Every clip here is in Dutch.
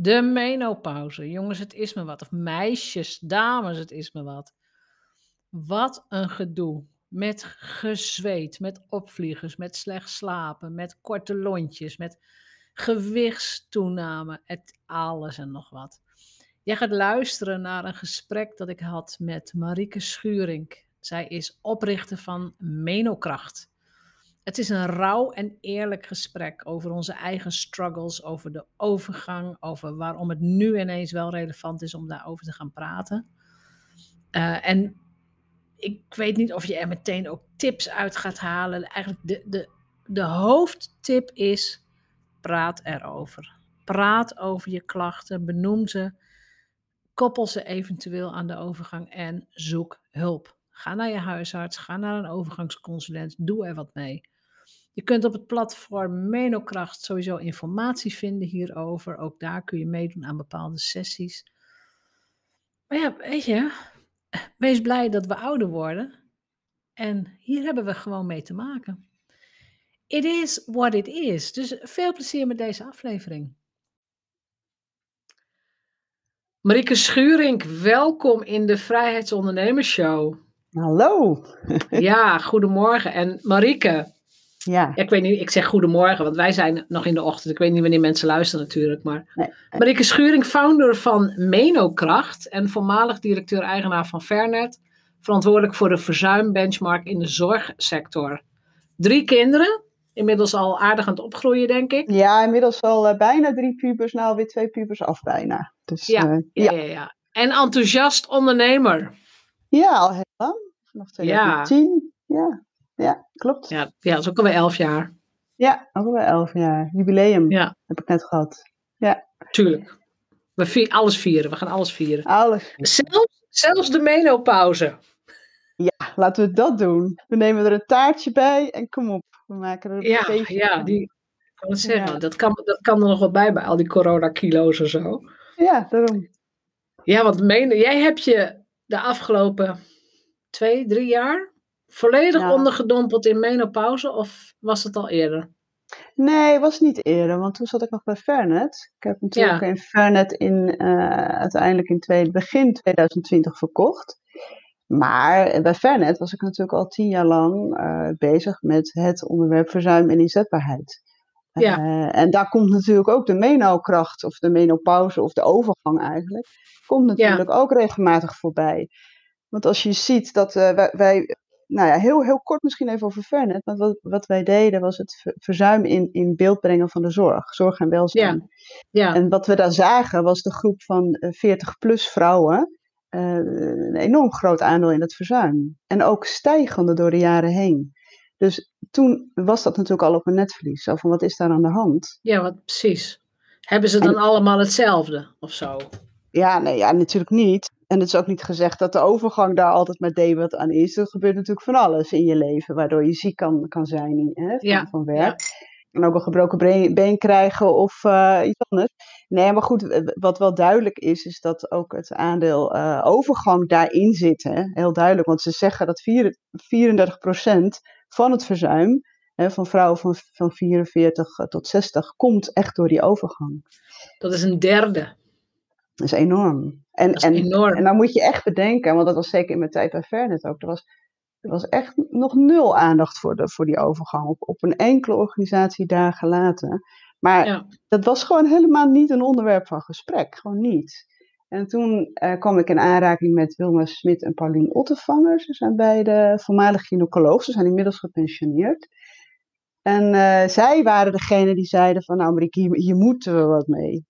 De menopauze. Jongens, het is me wat. Of meisjes, dames, het is me wat. Wat een gedoe. Met gezweet, met opvliegers, met slecht slapen, met korte lontjes, met gewichtstoename, het alles en nog wat. Jij gaat luisteren naar een gesprek dat ik had met Marieke Schuring. Zij is oprichter van Menokracht. Het is een rauw en eerlijk gesprek over onze eigen struggles, over de overgang, over waarom het nu ineens wel relevant is om daarover te gaan praten. Uh, en ik weet niet of je er meteen ook tips uit gaat halen. Eigenlijk de, de, de hoofdtip is: praat erover. Praat over je klachten, benoem ze, koppel ze eventueel aan de overgang en zoek hulp. Ga naar je huisarts, ga naar een overgangsconsulent, doe er wat mee. Je kunt op het platform Menokracht sowieso informatie vinden hierover. Ook daar kun je meedoen aan bepaalde sessies. Maar ja, weet je, wees blij dat we ouder worden. En hier hebben we gewoon mee te maken. It is what it is. Dus veel plezier met deze aflevering. Marieke Schuring, welkom in de Vrijheidsondernemersshow. Hallo. ja, goedemorgen. En Marieke, ja. Ik weet niet, ik zeg goedemorgen, want wij zijn nog in de ochtend. Ik weet niet wanneer mensen luisteren natuurlijk. Maar nee. Marieke Schuring, founder van Menokracht en voormalig directeur-eigenaar van Fairnet. Verantwoordelijk voor de verzuimbenchmark in de zorgsector. Drie kinderen, inmiddels al aardig aan het opgroeien, denk ik. Ja, inmiddels al uh, bijna drie pubers, nou weer twee pubers af bijna. Dus, ja, uh, ja, ja. ja, En enthousiast ondernemer. Ja, al heel lang. Vanaf 2010. Ja. ja. Ja, klopt. Ja, ja, dat is ook alweer elf jaar. Ja, ook alweer elf jaar. Jubileum ja. heb ik net gehad. Ja. Tuurlijk. We vieren, alles vieren. We gaan alles vieren. Alles. Zelfs, zelfs de menopauze. Ja, laten we dat doen. We nemen er een taartje bij en kom op. We maken er een ja, feestje Ja, van. die, kan het zeggen. Ja. Dat, kan, dat kan er nog wel bij, bij al die coronakilo's en zo. Ja, daarom. Ja, want meen, jij hebt je de afgelopen twee, drie jaar volledig Ja. ondergedompeld in menopauze of was het al eerder? Nee, was niet eerder, want toen zat ik nog bij Fairnet. Ik heb natuurlijk Ja. in Fairnet in, eh, uiteindelijk in twee, begin 2020 verkocht. Maar bij Fairnet was ik natuurlijk al tien jaar lang eh, bezig met het onderwerp verzuim en inzetbaarheid. Ja. Eh, en daar komt natuurlijk ook de menokracht, of de menopauze, of de overgang eigenlijk, komt natuurlijk ook regelmatig voorbij. Want als je ziet dat wij, wij, nou ja, heel, heel kort misschien even over Fairnet, want wat, wat wij deden was het ver- verzuim in, in beeld brengen van de zorg, zorg en welzijn. Ja, En wat we daar zagen was de groep van 40-plus vrouwen eh, een enorm groot aandeel in het verzuim. En ook stijgende door de jaren heen. Dus toen was dat natuurlijk al op een netvlies. Zo van, wat is daar aan de hand? ja, wat precies. Hebben ze dan allemaal hetzelfde of zo? Ja, nee, ja, natuurlijk niet. En het is ook niet gezegd dat de overgang daar altijd maar dee wat aan is. Er gebeurt natuurlijk van alles in je leven, waardoor je ziek kan, kan zijn hè, van, Ja, van werk. En ook een gebroken been, been krijgen of eh, iets anders. Nee, maar goed, wat wel duidelijk is, is dat ook het aandeel eh, overgang daarin zit. Hè? Heel duidelijk, want ze zeggen dat vier- 34% van het verzuim hè, van vrouwen van, van 44 tot 60 komt echt door die overgang. Dat is een derde. Dat is enorm. En, is en, enorm. en dan moet je echt bedenken, want dat was zeker in mijn tijd bij Fairnet ook. Er was, er was echt nog nul aandacht voor, de, voor die overgang. Op, op een enkele organisatie dagen later. Maar Ja. dat was gewoon helemaal niet een onderwerp van gesprek. Gewoon niet. En toen uh, kwam ik in aanraking met Wilma Smit en Paulien Ottevanger. Ze zijn beide voormalig gynaecoloog. Ze zijn inmiddels gepensioneerd. En uh, zij waren degene die zeiden van, nou Marieke, hier, hier moeten we wat mee.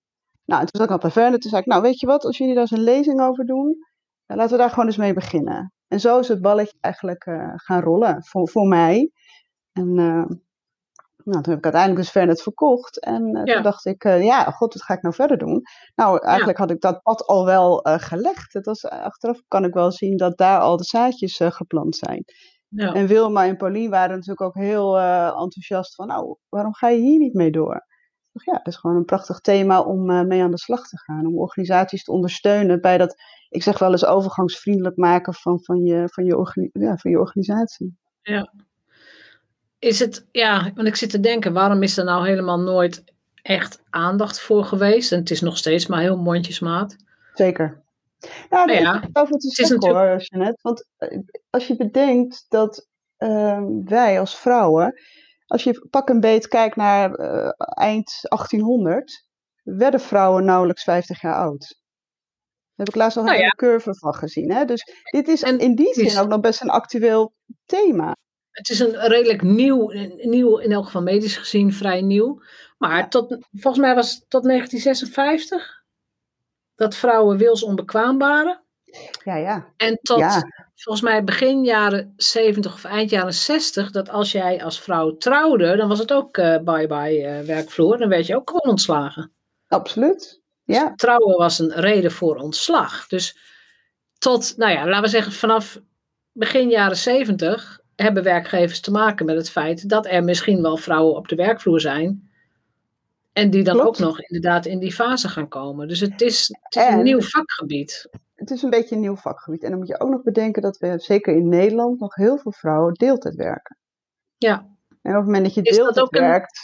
Nou, toen zat ik al bij verder. Toen zei ik, nou weet je wat, als jullie daar eens een lezing over doen, dan laten we daar gewoon eens mee beginnen. En zo is het balletje eigenlijk uh, gaan rollen voor, voor mij. En nou, toen heb ik uiteindelijk dus Fernet verkocht. En uh, toen dacht ik, ja, god, wat ga ik nou verder doen? Nou, eigenlijk had ik dat pad al wel gelegd. Het was, achteraf kan ik wel zien dat daar al de zaadjes geplant zijn. Ja. En Wilma en Pauline waren natuurlijk ook heel enthousiast van, nou, waarom ga je hier niet mee door? Ik dacht, ja, het is gewoon een prachtig thema om mee aan de slag te gaan. Om organisaties te ondersteunen bij dat, ik zeg wel eens, overgangsvriendelijk maken van, van, je, van, je, ja, van je organisatie. Ja, is het, ja, want ik zit te denken, waarom is er nou helemaal nooit echt aandacht voor geweest? En het is nog steeds maar heel mondjesmaat. Zeker. Nou, nou ja, over het is natuurlijk... hoor, Jeanette. Want eh, als je bedenkt dat uh, wij als vrouwen, als je pak een beet kijkt naar uh, eind 1800, werden vrouwen nauwelijks 50 jaar oud. Daar heb ik laatst al nou, een ja. curve van gezien. Hè? Dus dit is en in die zin ook nog best een actueel thema het is een redelijk nieuw, nieuw, in elk geval medisch gezien vrij nieuw. Maar tot, volgens mij was het tot 1956 dat vrouwen wils onbekwaam waren. Ja, ja. En tot volgens mij begin jaren 70 of eind jaren 60, dat als jij als vrouw trouwde, dan was het ook uh, bye-bye uh, werkvloer. Dan werd je ook gewoon ontslagen. Absoluut. Ja. Dus trouwen was een reden voor ontslag. Dus tot, nou ja, laten we zeggen vanaf begin jaren 70 hebben werkgevers te maken met het feit dat er misschien wel vrouwen op de werkvloer zijn. En die dan Klopt. ook nog inderdaad in die fase gaan komen. Dus het is, het is een nieuw vakgebied. Het is een beetje een nieuw vakgebied. En dan moet je ook nog bedenken dat we zeker in Nederland nog heel veel vrouwen deeltijd werken. Ja. En op het moment dat je deeltijd werkt.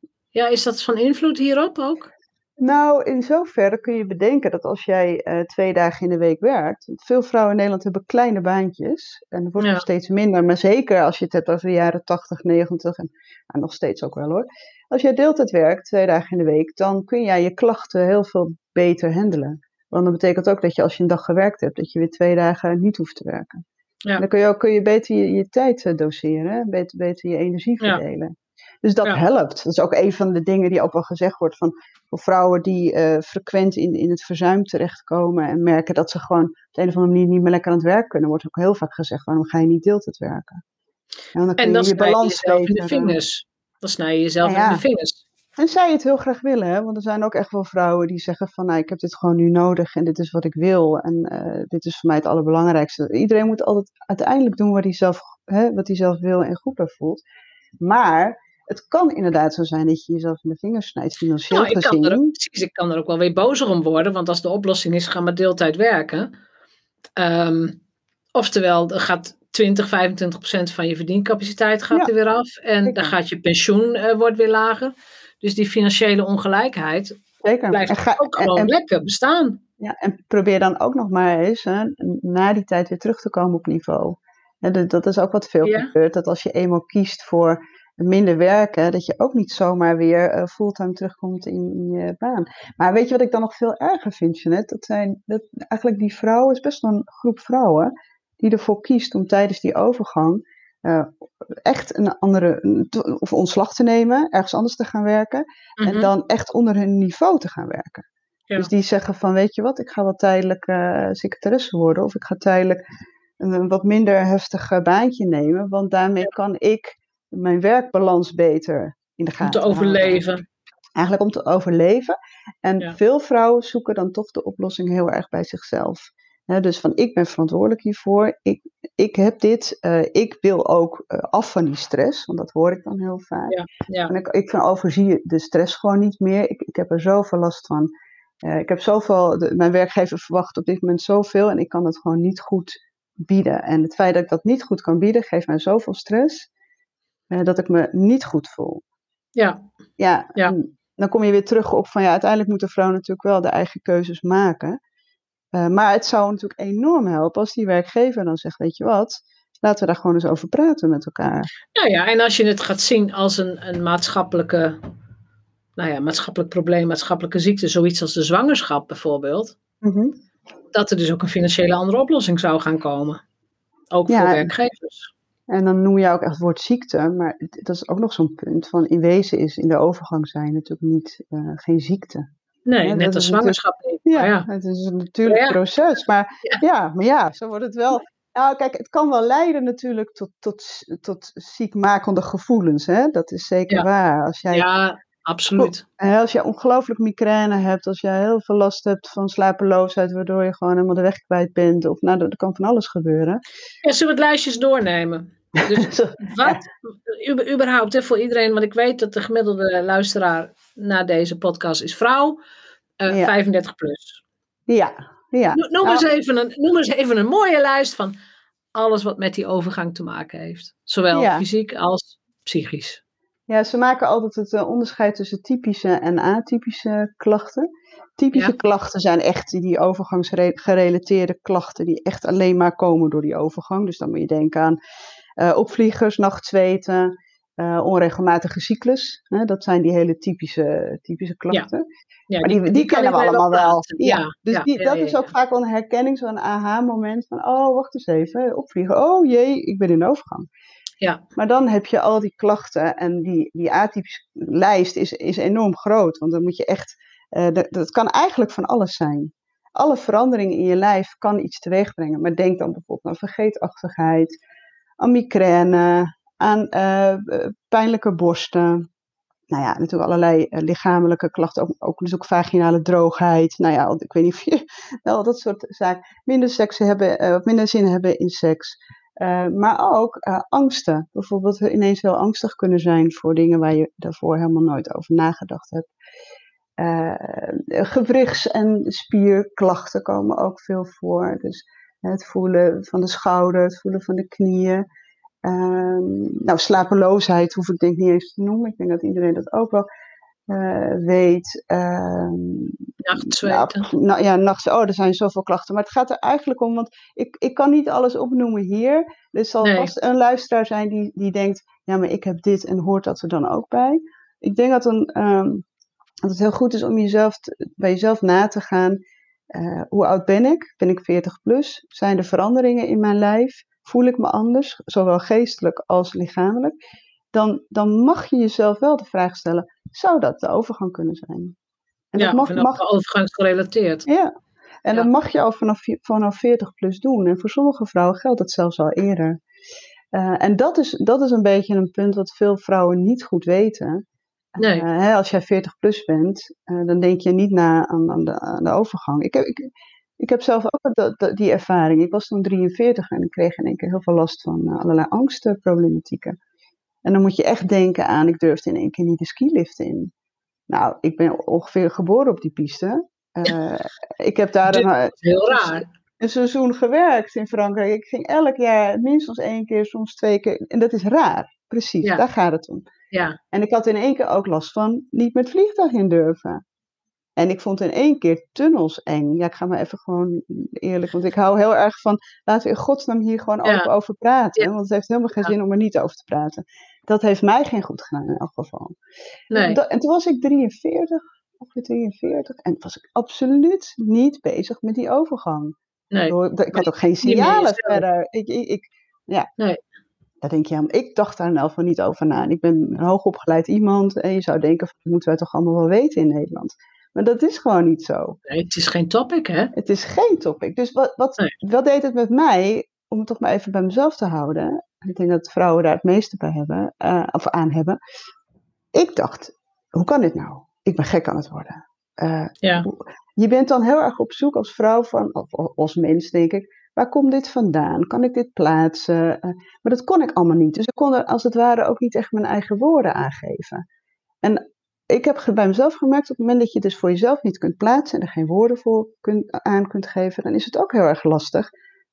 Een, ja, is dat van invloed hierop ook? Nou, in zoverre kun je bedenken dat als jij uh, twee dagen in de week werkt, veel vrouwen in Nederland hebben kleine baantjes. En dat wordt ja. nog steeds minder, maar zeker als je het hebt over de jaren 80, 90 en nou, nog steeds ook wel hoor. Als jij deeltijd werkt, twee dagen in de week, dan kun jij je klachten heel veel beter handelen. Want dat betekent ook dat je als je een dag gewerkt hebt, dat je weer twee dagen niet hoeft te werken. Ja. Dan kun je, ook, kun je beter je, je tijd doseren, beter, beter je energie verdelen. Ja. Dus dat ja. helpt. Dat is ook een van de dingen die ook wel gezegd wordt van voor vrouwen die uh, frequent in, in het verzuim terechtkomen en merken dat ze gewoon op de een of andere manier niet meer lekker aan het werk kunnen, wordt ook heel vaak gezegd: waarom ga je niet deeltijd werken? En dan, en dan je, je balans je in de vingers. Dan snij je jezelf in de vingers. En zij het heel graag willen, hè? want er zijn ook echt wel vrouwen die zeggen van nou, ik heb dit gewoon nu nodig en dit is wat ik wil en uh, dit is voor mij het allerbelangrijkste. Iedereen moet altijd uiteindelijk doen wat hij zelf, hè, wat hij zelf wil en goed bij voelt. Maar het kan inderdaad zo zijn dat je jezelf in de vingers snijdt, financieel nou, ik gezien. Kan er, precies, ik kan er ook wel weer bozer om worden, want als de oplossing is, ga maar deeltijd werken. Um, oftewel, er gaat 20, 25 procent van je verdiencapaciteit gaat ja, er weer af. En zeker. dan gaat je pensioen uh, wordt weer lager. Dus die financiële ongelijkheid zeker. blijft en ga, ook gewoon en, lekker bestaan. Ja, en probeer dan ook nog maar eens hè, na die tijd weer terug te komen op niveau. En dat, dat is ook wat veel ja. gebeurt. Dat als je eenmaal kiest voor minder werken, dat je ook niet zomaar weer uh, fulltime terugkomt in, in, je baan. Maar weet je wat ik dan nog veel erger vind, Jeanette? Dat zijn dat eigenlijk die vrouwen, is best wel een groep vrouwen, die ervoor kiest om tijdens die overgang uh, echt een andere, of ontslag te nemen, ergens anders te gaan werken, mm -hmm. en dan echt onder hun niveau te gaan werken. Ja. Dus die zeggen van, weet je wat, ik ga wel tijdelijk uh, secretaresse worden, of ik ga tijdelijk een, een wat minder heftig baantje nemen, want daarmee ja. kan ik mijn werkbalans beter in de gaten Om te overleven. Eigenlijk om te overleven. En ja. veel vrouwen zoeken dan toch de oplossing heel erg bij zichzelf. He, dus van ik ben verantwoordelijk hiervoor, ik, ik heb dit, uh, ik wil ook uh, af van die stress, want dat hoor ik dan heel vaak. Ja, ja. En ik, ik van overzie de stress gewoon niet meer, ik, ik heb er zoveel last van. Uh, ik heb zoveel, de, mijn werkgever verwacht op dit moment zoveel en ik kan het gewoon niet goed bieden. En het feit dat ik dat niet goed kan bieden, geeft mij zoveel stress dat ik me niet goed voel. Ja. Ja, ja. dan kom je weer terug op van ja, uiteindelijk moet de vrouw natuurlijk wel de eigen keuzes maken. Uh, maar het zou natuurlijk enorm helpen als die werkgever dan zegt, weet je wat, laten we daar gewoon eens over praten met elkaar. Nou ja, en als je het gaat zien als een, een maatschappelijke, nou ja, maatschappelijk probleem, maatschappelijke ziekte, zoiets als de zwangerschap bijvoorbeeld. Mm -hmm. dat er dus ook een financiële andere oplossing zou gaan komen. Ook Ja, voor werkgevers. En dan noem je ook echt het woord ziekte, maar dat is ook nog zo'n punt. Van in wezen is in de overgang zijn natuurlijk niet, eh, geen ziekte. Nee, Ja, net als zwangerschap. Ja, het is een natuurlijk Ja. proces. Maar Ja. maar ja, zo wordt het wel. Nou, kijk, het kan wel leiden natuurlijk tot, tot, tot ziekmakende gevoelens. Hè? Dat is zeker waar. Als jij, ja absoluut. als jij ongelooflijk migraine hebt, als jij heel veel last hebt van slapeloosheid, waardoor je gewoon helemaal de weg kwijt bent. Of nou, er kan van alles gebeuren. Ja, zullen we het lijstjes doornemen? Dus wat, überhaupt, hè, voor iedereen, want ik weet dat de gemiddelde luisteraar naar deze podcast is vrouw, eh Ja. 35 plus. ja, ja. No- Noem, Nou, eens even een, noem eens even een mooie lijst van alles wat met die overgang te maken heeft. Zowel Ja. fysiek als psychisch. Ja, ze maken altijd het eh, onderscheid tussen typische en atypische klachten. Typische Ja. klachten zijn echt die overgangsgerelateerde klachten die echt alleen maar komen door die overgang. Dus dan moet je denken aan eh, opvliegers, nachtzweten, eh, onregelmatige cyclus. Hè, dat zijn die hele typische, typische klachten. Ja, maar die, die, kennen we allemaal wel. Ja, dus ja, die, ja, dat ja, is ook ja. vaak wel een herkenning, zo'n aha-moment van, oh, wacht eens even, opvliegen. Oh jee, ik ben in overgang. Ja. Maar dan heb je al die klachten en die, die atypische lijst is, is enorm groot. Want dan moet je echt, eh, dat, dat kan eigenlijk van alles zijn. Alle veranderingen in je lijf kan iets teweeg brengen. Maar denk dan bijvoorbeeld aan vergeetachtigheid, aan migraine, aan eh, pijnlijke borsten. Nou ja, natuurlijk allerlei eh, lichamelijke klachten, ook, dus ook vaginale droogheid. Nou ja, ik weet niet of je wel dat soort zaken. Minder seks hebben, of minder zin hebben in seks. Uh, maar ook uh, angsten. Bijvoorbeeld ineens heel angstig kunnen zijn voor dingen waar je daarvoor helemaal nooit over nagedacht hebt. Uh, gewrichts- en spierklachten komen ook veel voor. Dus het voelen van de schouder, het voelen van de knieën. Nou, slapeloosheid hoef ik denk niet eens te noemen. Ik denk dat iedereen dat ook wel uh, weet. Nachtzweten. Nou, nou, ja, nachts. Oh, er zijn zoveel klachten. Maar het gaat er eigenlijk om, want ik, ik kan niet alles opnoemen hier. Er zal Nee. vast een luisteraar zijn die, die denkt: ja, maar ik heb dit en hoort dat er dan ook bij. Ik denk dat, een, um, dat het heel goed is om jezelf te, bij jezelf na te gaan. Uh, hoe oud ben ik? Ben ik 40 plus? Zijn er veranderingen in mijn lijf? Voel ik me anders, zowel geestelijk als lichamelijk? Dan, dan mag je jezelf wel de vraag stellen: zou dat de overgang kunnen zijn? En ja, dat mag, mag overgangsgerelateerd. Ja, en Ja. dat mag je al vanaf, vanaf 40 plus doen. En voor sommige vrouwen geldt dat zelfs al eerder. Uh, en dat is, dat is een beetje een punt wat veel vrouwen niet goed weten. Nee. Uh, hè, als jij 40 plus bent, uh, dan denk je niet na aan, aan, de, aan de overgang. Ik heb, ik, ik heb zelf ook die ervaring. Ik was toen 43 en ik kreeg in één keer heel veel last van uh, allerlei angstproblematieken. En dan moet je echt denken aan, ik durfde in één keer niet de skilift in. Nou, ik ben ongeveer geboren op die piste. Uh, ik heb daar een, heel raar. een seizoen gewerkt in Frankrijk. Ik ging elk jaar minstens één keer, soms twee keer. En dat is raar. Precies, Ja. daar gaat het om. Ja, En ik had in één keer ook last van niet met vliegtuig in durven. En ik vond in één keer tunnels eng. Ja, ik ga maar even gewoon eerlijk, want ik hou heel erg van, laten we in godsnaam hier gewoon Ja. open over praten. Ja. Want het heeft helemaal geen zin om er niet over te praten. Dat heeft mij geen goed gedaan in elk geval. nee. En toen was ik 43, ongeveer 43. En was ik absoluut niet bezig met die overgang. nee. Ik had ook geen signalen verder. Ik, ik, ik, ja. Nee. Daar denk je aan. Ik dacht daar nou van niet over na. En ik ben een hoogopgeleid iemand. En je zou denken, dat moeten wij toch allemaal wel weten in Nederland. Maar dat is gewoon niet zo. nee, het is geen topic, hè? Het is geen topic. Dus wat, wat, Nee. wat deed het met mij, om het toch maar even bij mezelf te houden. Ik denk dat vrouwen daar het meeste bij hebben, eh, of aan hebben. Ik dacht, hoe kan dit nou? Ik ben gek aan het worden. Eh, Ja. je bent dan heel erg op zoek als vrouw, van, of als mens denk ik, waar komt dit vandaan? Kan ik dit plaatsen? Eh, maar dat kon ik allemaal niet. Dus ik kon er als het ware ook niet echt mijn eigen woorden aangeven. En ik heb bij mezelf gemerkt, op het moment dat je dus voor jezelf niet kunt plaatsen en er geen woorden voor kunt, aan kunt geven, dan is het ook heel erg lastig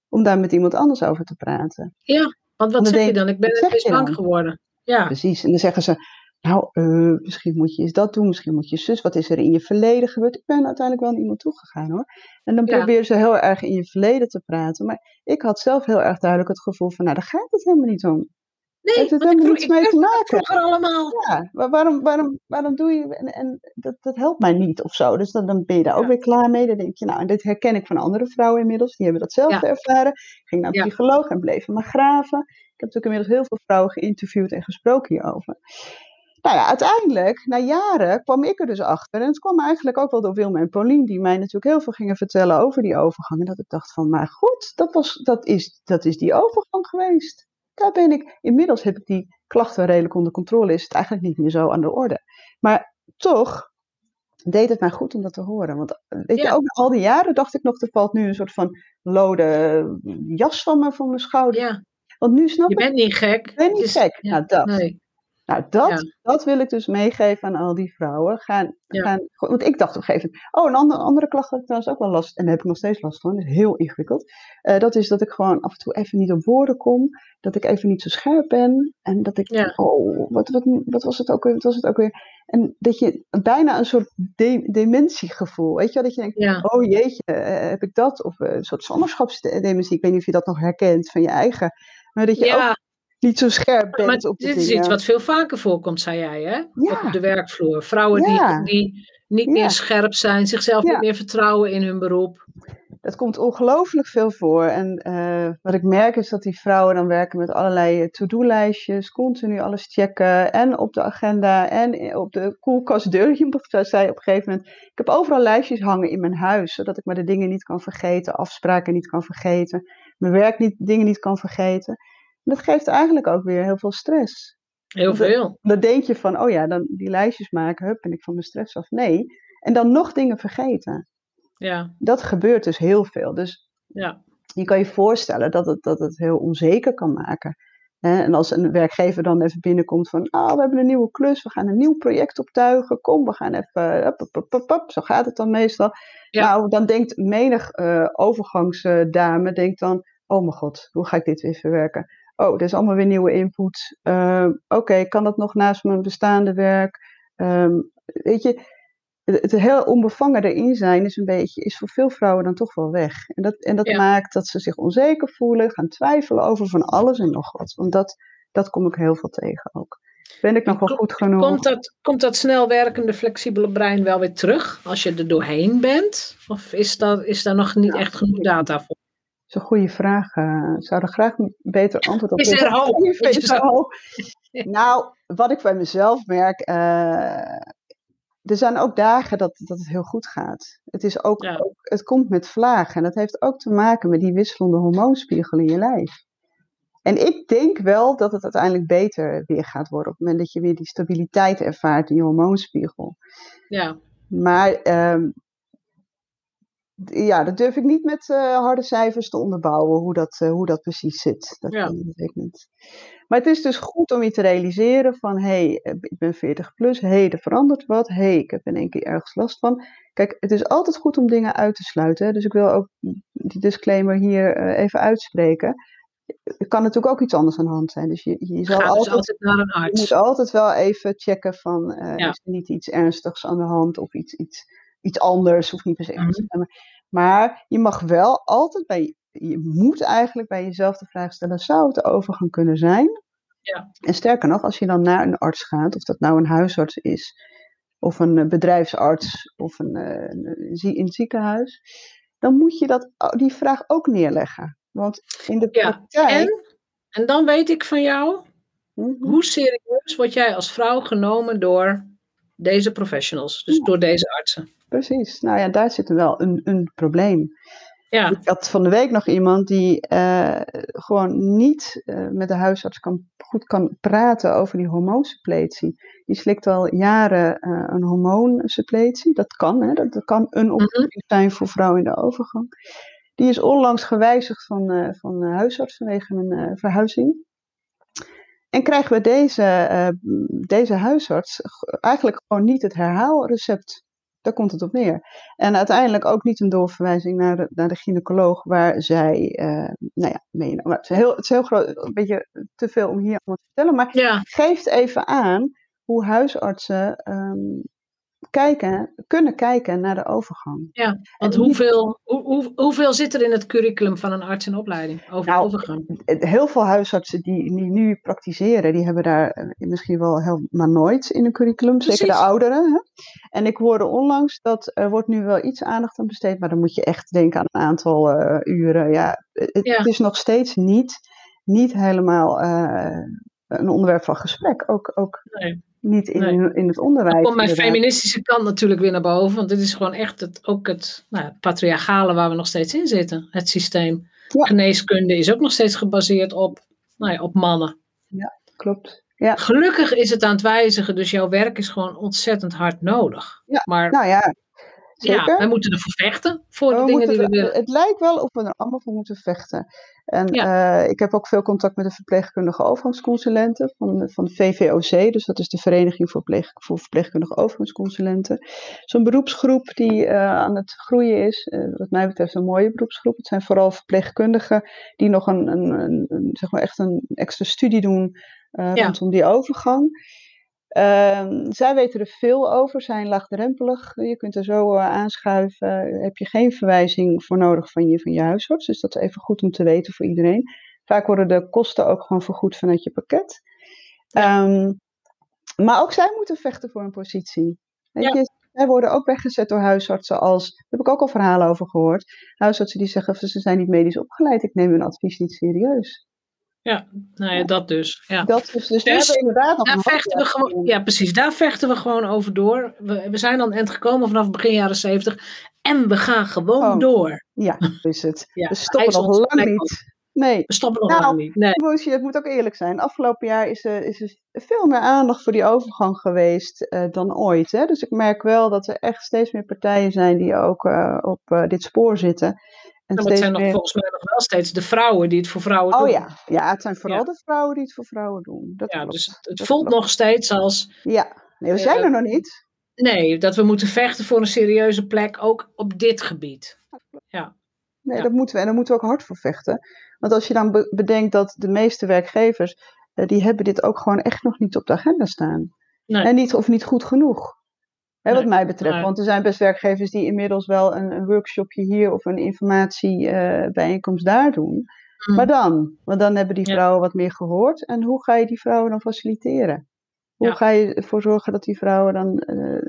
om daar met iemand anders over te praten. Ja, want wat Dan zeg je dan? Ik ben het bang geworden. Ja, Precies. En dan zeggen ze, nou, eh, misschien moet je eens dat doen, misschien moet je zus, wat is er in je verleden gebeurd? Ik ben uiteindelijk wel naar iemand toegegaan hoor. En dan Ja. proberen ze heel erg in je verleden te praten. Maar ik had zelf heel erg duidelijk het gevoel van, nou, daar gaat het helemaal niet om. Nee, heeft het ik helemaal niets mee te het maken. vroeger allemaal. Ja, wa- waarom, waarom, waarom doe je... En, en dat, dat helpt mij niet of zo. Dus dan, dan ben je daar ook Ja. weer klaar mee. Dan denk je, nou, en dit herken ik van andere vrouwen inmiddels. Die hebben datzelfde ervaren. Ging naar een Ja. psycholoog en bleven maar graven. Ik heb natuurlijk inmiddels heel veel vrouwen geïnterviewd en gesproken hierover. Nou ja, uiteindelijk, na jaren, kwam ik er dus achter. En het kwam eigenlijk ook wel door Wilma en Paulien, die mij natuurlijk heel veel gingen vertellen over die overgang. En dat ik dacht van, maar goed, dat, was, dat, is, dat is die overgang geweest. Daar ben ik, inmiddels heb ik die klachten redelijk onder controle, is het eigenlijk niet meer zo aan de orde. Maar toch deed het mij goed om dat te horen. Want weet je, ook na al die jaren dacht ik nog, er valt nu een soort van lode jas van me van mijn schouder. Ja, Want nu snap je ik, bent niet gek. ik ben niet gek. ja, Nou, dat. Nee. Nou, dat, Ja. dat wil ik dus meegeven aan al die vrouwen. Gaan, Ja. gaan, want ik dacht op een gegeven moment, oh, een andere, andere klacht had ik trouwens ook wel last, en daar heb ik nog steeds last van, dat is heel ingewikkeld. Eh, dat is dat ik gewoon af en toe even niet op woorden kom, dat ik even niet zo scherp ben, en dat ik, Ja. oh, wat, wat, wat was het ook weer, wat was het ook weer? En dat je bijna een soort de, dementiegevoel, weet je wel, dat je denkt, oh jeetje, eh, heb ik dat? Of eh, een soort zwangerschapsdementie, ik weet niet of je dat nog herkent van je eigen, maar dat je ook niet zo scherp bent maar op de dit is iets wat veel vaker voorkomt, zei jij, hè? Ook op de werkvloer. Vrouwen Ja. die, die niet Ja. meer scherp zijn, zichzelf niet meer vertrouwen in hun beroep. Dat komt ongelooflijk veel voor. En eh, wat ik merk is dat die vrouwen dan werken met allerlei eh, to-do-lijstjes, continu alles checken. En op de agenda en i- op de koelkastdeur. Je moet- zei op een gegeven moment. Ik heb overal lijstjes hangen in mijn huis, zodat ik maar de dingen niet kan vergeten, afspraken niet kan vergeten, mijn werk niet, dingen niet kan vergeten. En dat geeft eigenlijk ook weer heel veel stress. Heel veel. Dan denk je van, oh ja, dan die lijstjes maken, hup, ben ik van mijn stress af. Nee. En dan nog dingen vergeten. Ja, Dat gebeurt dus heel veel. Dus ja, je kan je voorstellen dat het, dat het heel onzeker kan maken. En als een werkgever dan even binnenkomt van, ah, we hebben een nieuwe klus, we gaan een nieuw project optuigen, kom, we gaan even, zo gaat het dan meestal. Ja. Nou, dan denkt menig eh, overgangsdame, denkt dan, oh mijn god, hoe ga ik dit weer verwerken? Oh, er is allemaal weer nieuwe input. Ehm, Oké, kan dat nog naast mijn bestaande werk? Ehm, weet je, het, het heel onbevangen erin zijn is een beetje, is voor veel vrouwen dan toch wel weg. En dat, en dat Ja. maakt dat ze zich onzeker voelen, gaan twijfelen over van alles en nog wat. Want dat, dat kom ik heel veel tegen ook. Ben ik nog wel goed genoeg? Komt dat, komt dat snel werkende, flexibele brein wel weer terug als je er doorheen bent? Of is, dat, is daar nog niet Ja. echt genoeg data voor? Is een goede vraag. eh. Ik zou er graag een beter antwoord op Is er willen hoop? Is er hoop? Nou, wat ik bij mezelf merk, eh, er zijn ook dagen dat, dat het heel goed gaat. Het, is ook, Ja. ook- het komt met vlagen en dat heeft ook te maken met die wisselende hormoonspiegel in je lijf. En ik denk wel dat het uiteindelijk beter weer gaat worden op het moment dat je weer die stabiliteit ervaart in je hormoonspiegel. Ja, Maar ehm, ja, dat durf ik niet met eh, harde cijfers te onderbouwen, hoe dat, eh, hoe dat precies zit. Dat, Ja. eh, weet ik niet. Maar het is dus goed om je te realiseren van, hé, hey, ik ben 40 plus, hé, hey, er verandert wat, hé, hey, ik heb in één keer ergens last van. Kijk, het is altijd goed om dingen uit te sluiten, hè, dus ik wil ook die disclaimer hier even uitspreken. Er kan natuurlijk ook iets anders aan de hand zijn, dus je, je zal dus altijd altijd naar een je arts. moet altijd wel even checken van, Ja. is er niet iets ernstigs aan de hand of iets, iets, iets anders, hoeft niet per se te zijn. Maar je mag wel altijd bij, je moet eigenlijk bij jezelf de vraag stellen, zou het de overgang kunnen zijn? Ja. En sterker nog, als je dan naar een arts gaat, of dat nou een huisarts is, of een eh, bedrijfsarts, of een, eh, zie- in het ziekenhuis, dan moet je dat, die vraag ook neerleggen. Want in de Ja, praktijk... En, en dan weet ik van jou, Mhm. hoe serieus word jij als vrouw genomen door deze professionals, dus Ja. door deze artsen? Precies. Nou ja, daar zit wel een, een probleem. Ja, Ik had van de week nog iemand die eh, gewoon niet eh, met de huisarts kan, goed kan praten over die hormoonsuppletie. Die slikt al jaren eh, een hormoonsuppletie. Dat kan, hè? Dat, dat kan een oplossing zijn voor vrouwen in de overgang. Die is onlangs gewijzigd van, van de huisarts vanwege een verhuizing. En krijgen we deze, eh, deze huisarts eigenlijk gewoon niet het herhaalrecept. Daar komt het op neer. En uiteindelijk ook niet een doorverwijzing naar de, naar de gynaecoloog, waar zij, eh, nou ja, mee, maar het, is heel, het is heel groot, een beetje te veel om hier allemaal te vertellen, maar ja, geeft even aan hoe huisartsen ehm, kijken, kunnen kijken naar de overgang. Ja, want hoeveel, hoe, hoe, hoeveel zit er in het curriculum van een arts in opleiding over Nou, overgang? Heel veel huisartsen die, die nu praktiseren, die hebben daar eh, misschien wel helemaal nooit in een curriculum. Zeker de ouderen. Hè? En ik hoorde onlangs dat er wordt nu wel iets aandacht aan besteed, maar dan moet je echt denken aan een aantal eh, uren. Ja, het, Ja. het is nog steeds niet, niet helemaal eh, een onderwerp van gesprek. Ook, ook Nee. Niet in, Nee. in het onderwijs. Dan komt mijn inderdaad. feministische kant natuurlijk weer naar boven. Want dit is gewoon echt het, ook het, nou, het patriarchale waar we nog steeds in zitten. Het systeem. Ja. Geneeskunde is ook nog steeds gebaseerd op, nou ja, op mannen. Klopt. Ja. Gelukkig is het aan het wijzigen. Dus jouw werk is gewoon ontzettend hard nodig. Ja, Maar Nou ja, zeker. ja, wij moeten ervoor vechten. Voor de dingen die we willen. Het lijkt wel of we er allemaal voor moeten vechten. En Ja. eh, ik heb ook veel contact met de verpleegkundige overgangsconsulenten van, van de VVOC. Dus dat is de Vereniging voor, Pleeg, voor Verpleegkundige Overgangsconsulenten. Zo'n beroepsgroep die eh, aan het groeien is. eh, wat mij betreft een mooie beroepsgroep. Het zijn vooral verpleegkundigen die nog een, een, een, een- zeg maar echt een extra studie doen Ja. rondom die overgang. Ehm, zij weten er veel over, zijn laagdrempelig. Je kunt er zo eh, aanschuiven. Heb je geen verwijzing voor nodig van je, van je huisarts. Dus dat is even goed om te weten voor iedereen. Vaak worden de kosten ook gewoon vergoed vanuit je pakket. Ehm, maar ook zij moeten vechten voor een positie. Weet Ja. je, zij worden ook weggezet door huisartsen als, daar heb ik ook al verhalen over gehoord. Huisartsen die zeggen, ze zijn niet medisch opgeleid, ik neem hun advies niet serieus. Ja, nou ja, dat dus. Ja. Dat is, dus, Dus we inderdaad nog Daar een vechten we handwerk gewoon, ja, precies. Daar vechten we gewoon over door. We, we zijn dan eind gekomen vanaf begin jaren zeventig. En we gaan gewoon door. Ja, is het. Ja, we stoppen nog lang niet. Nee, We stoppen nog Nou, lang niet. Nee. Moesje, het moet ook eerlijk zijn. Afgelopen jaar is er, is er veel meer aandacht voor die overgang geweest eh, dan ooit. Hè? Dus ik merk wel dat er echt steeds meer partijen zijn die ook eh, op eh, dit spoor zitten. En Maar het steeds zijn nog, meer... volgens mij nog wel steeds de vrouwen die het voor vrouwen doen. Oh ja. ja, het zijn vooral Ja. de vrouwen die het voor vrouwen doen. Dat Ja, klopt. dus het, het Dat voelt klopt. nog steeds als. Ja, nee, we zijn Eh, er nog niet. Nee, dat we moeten vechten voor een serieuze plek, ook op dit gebied. Nee, ja. dat moeten we. En daar moeten we ook hard voor vechten. Want als je dan be- bedenkt dat de meeste werkgevers, eh, die hebben dit ook gewoon echt nog niet op de agenda staan. Nee. En niet, of niet goed genoeg. Hè, wat mij betreft. Want er zijn best werkgevers die inmiddels wel een, een workshopje hier of een informatiebijeenkomst daar doen. Mm. Maar dan? Want dan hebben die Ja. vrouwen wat meer gehoord. En hoe ga je die vrouwen dan faciliteren? Hoe Ja. ga je ervoor zorgen dat die vrouwen dan eh,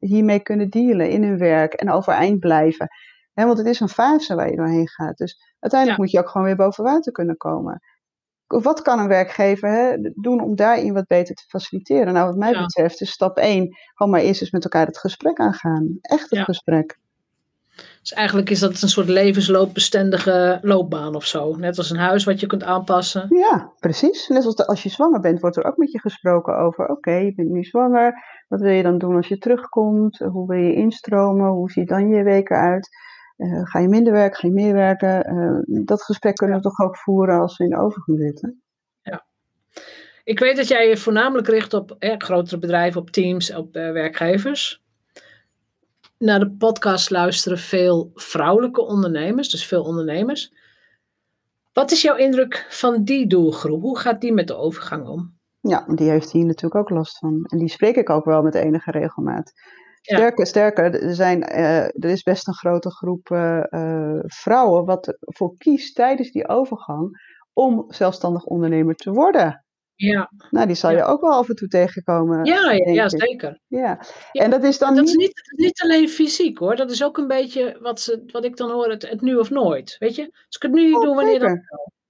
hiermee kunnen dealen in hun werk en overeind blijven? Hè, want het is een fase waar je doorheen gaat. Dus uiteindelijk Ja. moet je ook gewoon weer boven water kunnen komen. Wat kan een werkgever hè, doen om daarin wat beter te faciliteren? Nou, wat mij Ja. betreft is stap 1 gewoon maar eerst eens met elkaar het gesprek aangaan. Echt het Ja. gesprek. Dus eigenlijk is dat een soort levensloopbestendige loopbaan of zo. Net als een huis wat je kunt aanpassen. Ja, precies. Net als de- als je zwanger bent, wordt er ook met je gesproken over: oké, je bent nu zwanger. Wat wil je dan doen als je terugkomt? Hoe wil je instromen? Hoe ziet dan je week eruit? Eh, ga je minder werken? Ga je meer werken? Eh, dat gesprek kunnen we toch ook voeren als we in de overgang zitten. Ik weet dat jij je voornamelijk richt op eh, grotere bedrijven, op teams, op eh, werkgevers. Naar de podcast luisteren veel vrouwelijke ondernemers, dus veel ondernemers. Wat is jouw indruk van die doelgroep? Hoe gaat die met de overgang om? Ja, die heeft hier natuurlijk ook last van. En die spreek ik ook wel met enige regelmaat. Sterker, sterker er, zijn, eh, er is best een grote groep eh, eh, vrouwen wat ervoor kiest tijdens die overgang om zelfstandig ondernemer te worden. Ja, Nou, die zal je Ja. ook wel af en toe tegenkomen. ja, ja, ja zeker. Ja. Ja, En dat is dan Dat is niet... niet, het is niet alleen fysiek hoor. Dat is ook een beetje wat, ze, wat ik dan hoor, het, het nu of nooit. Weet je? Als ik het nu niet Oh, doe, wanneer dan?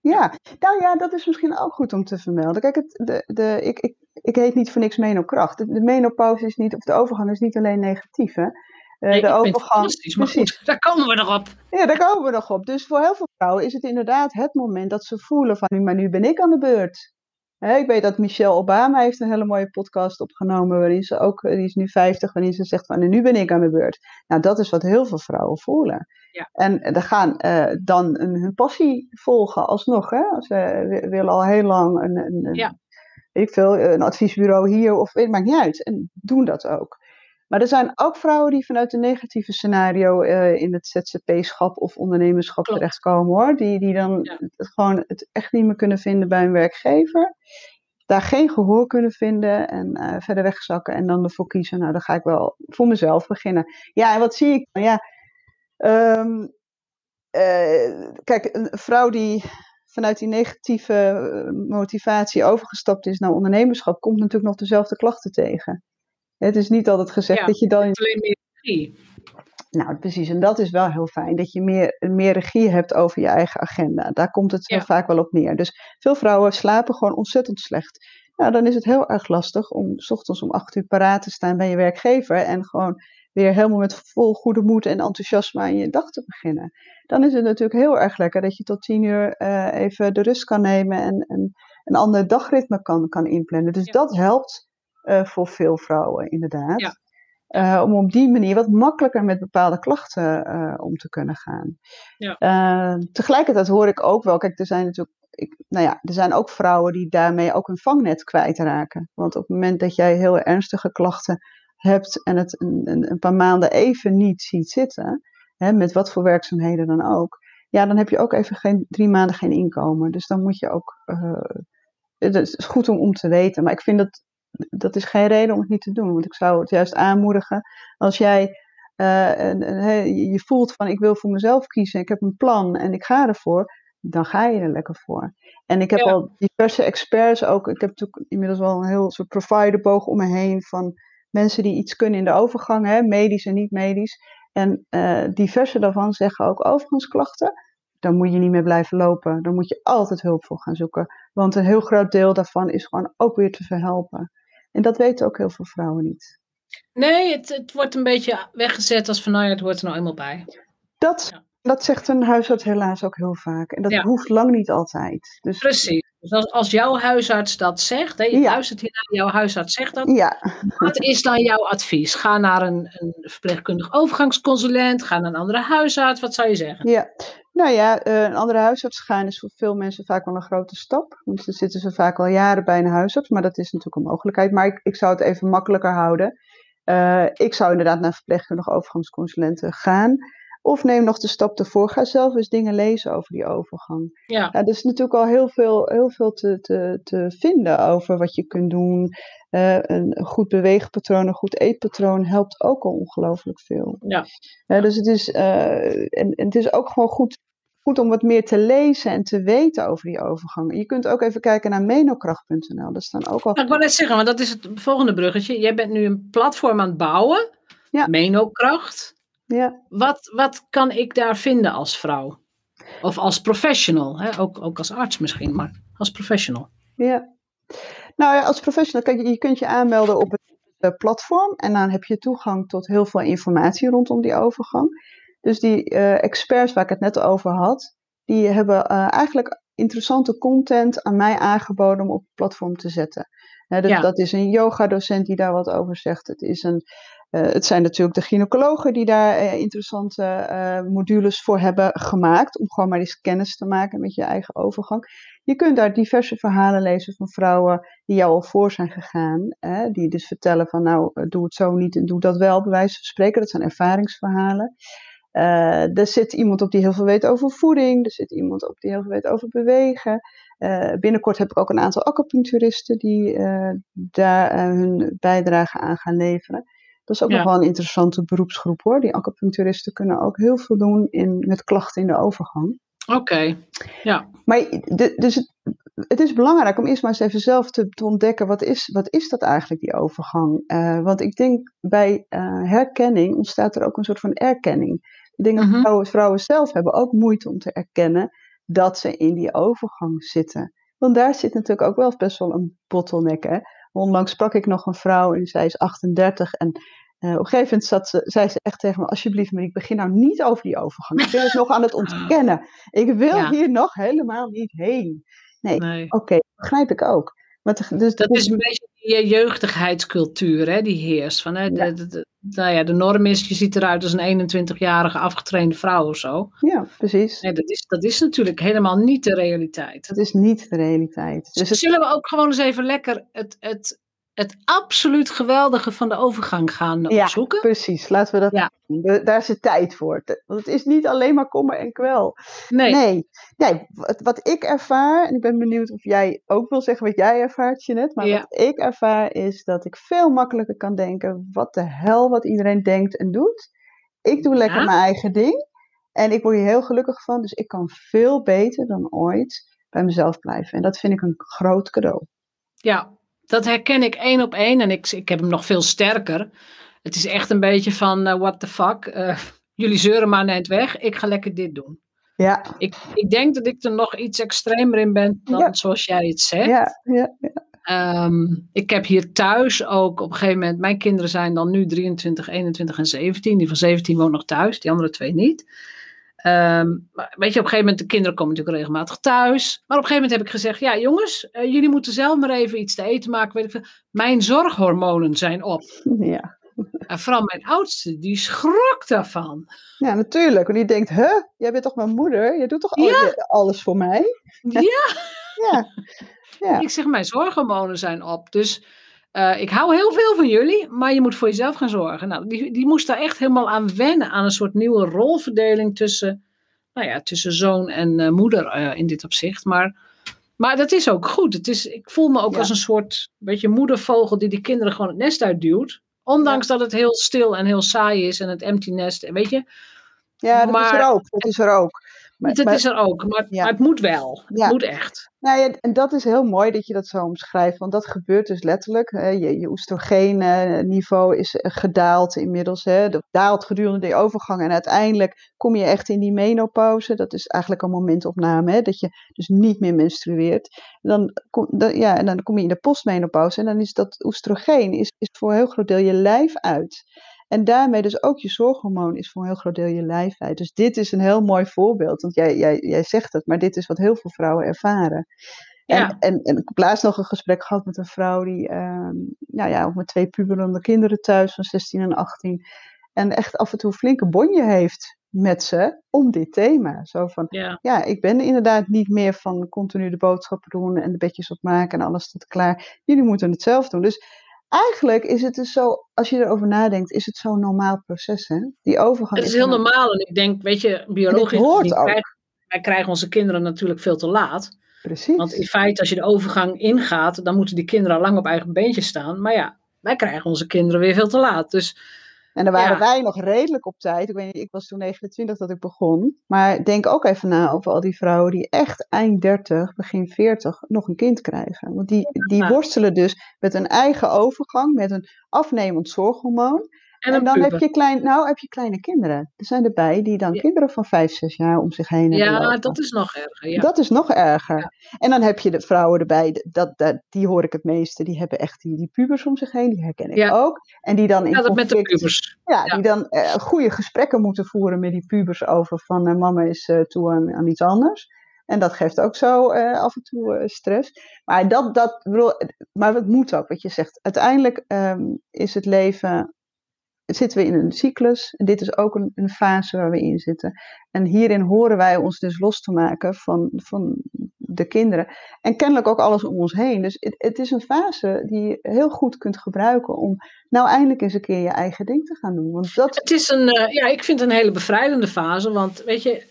Ja, nou ja, dat is misschien ook goed om te vermelden. Kijk, het, de, de, ik, ik, ik heet niet voor niks menokracht. De, de menopauze is niet, of de overgang is niet alleen negatief, hè. Eh, Nee, de overgang, precies. goed, daar komen we nog op. Ja, daar komen we nog op. Dus voor heel veel vrouwen is het inderdaad het moment dat ze voelen van, maar nu ben ik aan de beurt. Hè, ik weet dat Michelle Obama heeft een hele mooie podcast opgenomen, waarin ze ook, die is nu 50, waarin ze zegt van, en nu ben ik aan de beurt. Nou, dat is wat heel veel vrouwen voelen. Ja. En er gaan eh, dan hun passie volgen alsnog. Hè? Ze wi- willen al heel lang een, Ja. weet ik veel, een adviesbureau hier of het maakt niet uit. En doen dat ook. Maar er zijn ook vrouwen die vanuit een negatieve scenario eh, in het ZZP-schap of ondernemerschap Klopt. terechtkomen hoor. Die, die dan Ja. het gewoon het echt niet meer kunnen vinden bij een werkgever. daar geen gehoor kunnen vinden en uh, verder wegzakken en dan ervoor kiezen, nou dan ga ik wel voor mezelf beginnen. Ja, en wat zie ik dan? Ja, um, uh, kijk, een vrouw die vanuit die negatieve eh, motivatie overgestapt is naar ondernemerschap, komt natuurlijk nog dezelfde klachten tegen. Het is niet altijd gezegd dat je dan. Alleen meer regie. Nou, precies. En dat is wel heel fijn. Dat je meer, meer regie hebt over je eigen agenda. Daar komt het ja. vaak wel op neer. Dus veel vrouwen slapen gewoon ontzettend slecht. Nou, dan is het heel erg lastig om s ochtends om acht uur paraat te staan bij je werkgever. En gewoon weer helemaal met vol goede moed en enthousiasme aan je dag te beginnen. Dan is het natuurlijk heel erg lekker dat je tot tien uur uh, even de rust kan nemen en, en een ander dagritme kan, kan inplannen. Dus ja. dat helpt uh, voor veel vrouwen inderdaad. Ja. Uh, om op die manier wat makkelijker met bepaalde klachten uh, om te kunnen gaan. Ja. Uh, tegelijkertijd hoor ik ook wel, kijk, er zijn natuurlijk, ik, nou ja, er zijn ook vrouwen die daarmee ook hun vangnet kwijtraken. Want op het moment dat jij heel ernstige klachten hebt en het een, een, een paar maanden even niet ziet zitten, hè, met wat voor werkzaamheden dan ook, ja, dan heb je ook even geen, drie maanden geen inkomen. Dus dan moet je ook, het is goed om, om te weten. Maar ik vind dat dat is geen reden om het niet te doen. Want ik zou het juist aanmoedigen als jij uh, een, een, je voelt van ik wil voor mezelf kiezen, ik heb een plan en ik ga ervoor, dan ga je er lekker voor. En ik heb ja. al diverse experts ook, ik heb natuurlijk inmiddels wel een heel soort providerboog om me heen van mensen die iets kunnen in de overgang, hè, medisch en niet medisch. En uh, diverse daarvan zeggen ook overgangsklachten, dan moet je niet meer blijven lopen. Dan moet je altijd hulp voor gaan zoeken. Want een heel groot deel daarvan is gewoon ook weer te verhelpen. En dat weten ook heel veel vrouwen niet. Nee, het, het wordt een beetje weggezet als van nou ja, het hoort er nou eenmaal bij. Dat, ja. dat zegt een huisarts helaas ook heel vaak. En dat ja. hoeft lang niet altijd. Dus, Precies. Dus als, als jouw huisarts dat zegt, hè, je ja. luistert hier naar jouw huisarts zegt dat. Ja. Wat is dan jouw advies? Ga naar een, een verpleegkundig overgangsconsulent, ga naar een andere huisarts. Wat zou je zeggen? Ja, nou ja, een andere huisarts gaan is voor veel mensen vaak wel een grote stap. Want dan zitten ze vaak al jaren bij een huisarts, maar dat is natuurlijk een mogelijkheid. Maar ik, ik zou het even makkelijker houden. Uh, ik zou inderdaad naar verpleegkundige overgangsconsulenten gaan. Of neem nog de stap ervoor. Ga zelf eens dingen lezen over die overgang. Ja. er is natuurlijk al heel veel, heel veel te, te, te vinden over wat je kunt doen. Uh, een goed beweegpatroon, een goed eetpatroon helpt ook al ongelooflijk veel. Ja. ja dus het is, uh, en, en het is ook gewoon goed, goed om wat meer te lezen en te weten over die overgang. Je kunt ook even kijken naar menokracht.nl. Daar staan ook al. Nou, ik wil net zeggen, want dat is het volgende bruggetje. Jij bent nu een platform aan het bouwen. Ja. Menokracht. Ja. Wat, wat kan ik daar vinden als vrouw? Of als professional, hè? Ook, ook als arts misschien, maar als professional. Ja. Nou ja, als professional, kijk, je kunt je aanmelden op het platform en dan heb je toegang tot heel veel informatie rondom die overgang. Dus die uh, experts waar ik het net over had, die hebben uh, eigenlijk interessante content aan mij aangeboden om op het platform te zetten. He, dat, ja. dat, is een yoga-docent die daar wat over zegt. Het, is een, het zijn natuurlijk de gynaecologen die daar interessante modules voor hebben gemaakt. Om gewoon maar eens kennis te maken met je eigen overgang. Je kunt daar diverse verhalen lezen van vrouwen die jou al voor zijn gegaan. Hè, die dus vertellen van nou, doe het zo niet en doe dat wel, bij wijze van spreken. Dat zijn ervaringsverhalen. Uh, er zit iemand op die heel veel weet over voeding. Er zit iemand op die heel veel weet over bewegen. Binnenkort heb ik ook een aantal acupuncturisten die daar hun bijdrage aan gaan leveren. Dat is ook ja. nog wel een interessante beroepsgroep hoor. Die acupuncturisten kunnen ook heel veel doen in, met klachten in de overgang. Oké, okay. ja. Maar de, dus het, het, is belangrijk om eerst maar eens even zelf te, te ontdekken, wat is, wat is dat eigenlijk, die overgang? Uh, want ik denk bij uh, herkenning ontstaat er ook een soort van erkenning. Ik denk dat uh -huh. vrouwen, vrouwen zelf hebben ook moeite om te erkennen dat ze in die overgang zitten. Want daar zit natuurlijk ook wel best wel een bottleneck. Hè? Onlangs sprak ik nog een vrouw en zij is 38 en uh, op een gegeven moment zat ze, zei ze echt tegen me, alsjeblieft, maar ik begin nou niet over die overgang. Ik ben het nog aan het ontkennen. Ik wil ja. hier nog helemaal niet heen. Nee, nee. oké, okay, begrijp ik ook. Maar te, dus, dat is een beetje die jeugdigheidscultuur hè, die heerst. Van, hè, ja. De, nou ja, de norm is, je ziet eruit als een 21-jarige afgetrainde vrouw of zo. Ja, precies. Nee, dat, is, dat is natuurlijk helemaal niet de realiteit. Dat is niet de realiteit. Dus het... Zullen we ook gewoon eens even lekker het, het het absoluut geweldige van de overgang gaan Ja, opzoeken. precies. Laten we dat Ja. doen. Daar is de tijd voor. Want het is niet alleen maar kommer en kwel. Nee, Nee, nee wat, ik ervaar, en ik ben benieuwd of jij ook wil zeggen wat jij ervaart, Jeanette, maar Ja. wat ik ervaar is dat ik veel makkelijker kan denken, wat de hel wat iedereen denkt en doet. Ik doe lekker Ja. mijn eigen ding en ik word hier heel gelukkig van, dus ik kan veel beter dan ooit bij mezelf blijven. En dat vind ik een groot cadeau. ja, dat herken ik één op één en ik, ik heb hem nog veel sterker. Het is echt een beetje van, eh, what the fuck, eh, jullie zeuren maar net weg, ik ga lekker dit doen. Ja, Ik, ik denk dat ik er nog iets extremer in ben dan Ja. zoals jij het zegt. ja, ja, Ehm, ik heb hier thuis ook op een gegeven moment, mijn kinderen zijn dan nu 23, 21 en 17. Die van 17 woont nog thuis, die andere twee niet. Ehm, maar weet je, op een gegeven moment, de kinderen komen natuurlijk regelmatig thuis. Maar op een gegeven moment heb ik gezegd, ja jongens, eh, jullie moeten zelf maar even iets te eten maken. Weet ik veel. Mijn zorghormonen zijn op. ja. En vooral mijn oudste, die schrok daarvan. Ja, natuurlijk. Want die denkt, huh, jij bent toch mijn moeder? Je doet toch Ja. alles voor mij? Ja, Ja, ja. ik zeg, mijn zorghormonen zijn op. Dus eh, ik hou heel veel van jullie, maar je moet voor jezelf gaan zorgen. Nou, die, die moest daar echt helemaal aan wennen, aan een soort nieuwe rolverdeling tussen, nou ja, tussen zoon en eh, moeder eh, in dit opzicht. Maar, maar dat is ook goed. Het is, ik voel me ook Ja. als een soort beetje moedervogel die die kinderen gewoon het nest uitduwt. Ondanks dat het heel stil en heel saai is en het empty nest, weet je. Ja, dat is er ook. Dat is er ook. Maar, dat maar- is er ook, maar, Ja. maar het moet wel. Het Ja. moet echt. nou ja, en dat is heel mooi dat je dat zo omschrijft, want dat gebeurt dus letterlijk. Je, je oestrogeenniveau is eh, gedaald inmiddels. Hè. Dat daalt gedurende die overgang en uiteindelijk kom je echt in die menopauze. Dat is eigenlijk een momentopname, hè, dat je dus niet meer menstrueert. Dan kom, dan, ja, en dan kom je in de postmenopauze en dan is dat oestrogeen is, is voor een heel groot deel je lijf uit. En daarmee dus ook je zorghormoon is voor een heel groot deel je lijf uit. Dus dit is een heel mooi voorbeeld. Want jij, jij, jij zegt het, maar dit is wat heel veel vrouwen ervaren. Ja. En, en, en ik heb laatst nog een gesprek gehad met een vrouw die, ehm, nou ja, ook met twee puberende kinderen thuis van 16 en 18. En echt af en toe flinke bonje heeft met ze om dit thema. Zo van, Ja. ja, ik ben inderdaad niet meer van continu de boodschappen doen en de bedjes opmaken en alles staat klaar. Jullie moeten het zelf doen. Dus eigenlijk is het dus zo, als je erover nadenkt, is het zo'n normaal proces, hè? Die overgang Het is heel een- normaal en ik denk, weet je, biologisch hoort ook. wij krijgen onze kinderen natuurlijk veel te laat. Precies. Want in feite, als je de overgang ingaat, dan moeten die kinderen al lang op eigen beentjes staan. Maar ja, wij krijgen onze kinderen weer veel te laat. Dus En dan waren Ja. wij nog redelijk op tijd. Ik weet niet, ik was toen 29 dat ik begon. Maar denk ook even na over al die vrouwen die echt eind 30, begin 40 nog een kind krijgen. Want die, die worstelen dus met een eigen overgang, met een afnemend zorghormoon. En, dan puber. heb je, klein, nou, heb je kleine kinderen. Er zijn erbij die dan Ja. kinderen van 5, 6 jaar om zich heen hebben Ja, lopen. dat is nog erger. Ja. Dat is nog erger. En dan heb je de vrouwen erbij, dat, dat, die hoor ik het meeste, die hebben echt die, die pubers om zich heen, die herken ik ook. En die dan in ja, dat met de pubers. ja, die dan eh, goede gesprekken moeten voeren met die pubers over van eh, mama is eh, toe aan, aan iets anders. En dat geeft ook zo af en toe stress. Maar dat, dat bedoel, maar het moet ook, wat je zegt. Uiteindelijk ehm, is het leven, zitten we in een cyclus. En dit is ook een, een fase waar we in zitten. En hierin horen wij ons dus los te maken van, van de kinderen. En kennelijk ook alles om ons heen. Dus het, het is een fase die je heel goed kunt gebruiken om nou eindelijk eens een keer je eigen ding te gaan doen. Want dat, Het is een, eh, ja, ik vind het een hele bevrijdende fase. Want weet je,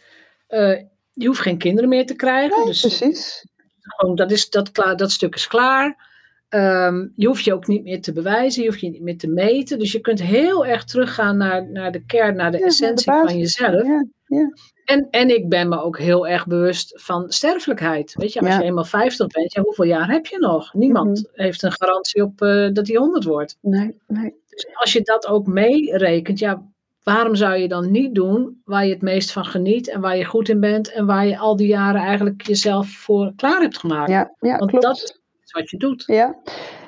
eh, je hoeft geen kinderen meer te krijgen. nee, dus precies. gewoon, dat, is, dat, klaar, dat stuk is klaar. Ehm, je hoeft je ook niet meer te bewijzen, je hoeft je niet meer te meten. Dus je kunt heel erg teruggaan naar, naar de kern, naar de Ja, naar de essentie van jezelf. Ja, ja. En, en ik ben me ook heel erg bewust van sterfelijkheid. Weet je, als je eenmaal 50 bent, ja, hoeveel jaar heb je nog? Niemand Mhm. heeft een garantie op eh, dat hij 100 wordt. Nee, nee. Dus als je dat ook meerekent, ja, waarom zou je dan niet doen waar je het meest van geniet en waar je goed in bent en waar je al die jaren eigenlijk jezelf voor klaar hebt gemaakt? Ja, ja Want klopt. dat wat je doet. Ja.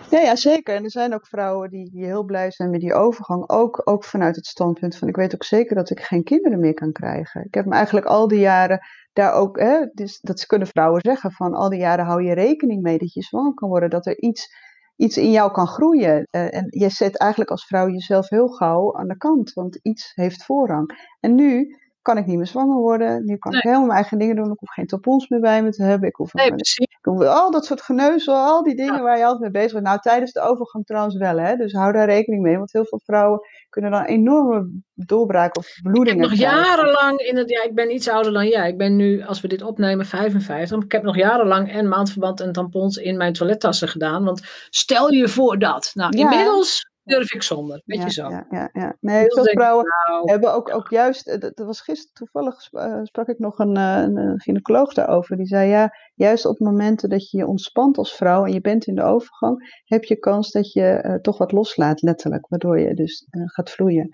Ja, ja, zeker. En er zijn ook vrouwen die, heel blij zijn met die overgang. Ook, ook vanuit het standpunt van, ik weet ook zeker dat ik geen kinderen meer kan krijgen. Ik heb me eigenlijk al die jaren daar ook, hè, dus, dat kunnen vrouwen zeggen, van al die jaren hou je rekening mee dat je zwanger kan worden, dat er iets, iets in jou kan groeien. Eh, en je zet eigenlijk als vrouw jezelf heel gauw aan de kant, want iets heeft voorrang. En nu kan ik niet meer zwanger worden. Nu kan ik helemaal mijn eigen dingen doen. Ik hoef geen tampons meer bij me te hebben. Ik hoef, nee, precies. Ik hoef al dat soort geneuzel, al die dingen waar je altijd mee bezig bent. Nou, tijdens de overgang trouwens wel, hè. Dus hou daar rekening mee. Want heel veel vrouwen kunnen dan enorme doorbraken of bloedingen Ik heb nog jarenlang, in het, ja, ik ben iets ouder dan jij. Ik ben nu, als we dit opnemen, 55. Ik heb nog jarenlang en maandverband en tampons in mijn toilettassen gedaan. Want stel je voor dat. Nou, inmiddels durf ik zonder. Weet je zo. Ja, ja, ja. Nee, veel vrouwen nou, hebben ook, ook juist, eh, dat was gisteren toevallig, uh, sprak ik nog een, uh, een gynaecoloog daarover. Die zei ja, juist op momenten dat je je ontspant als vrouw en je bent in de overgang, heb je kans dat je toch wat loslaat, letterlijk. Waardoor je dus gaat vloeien.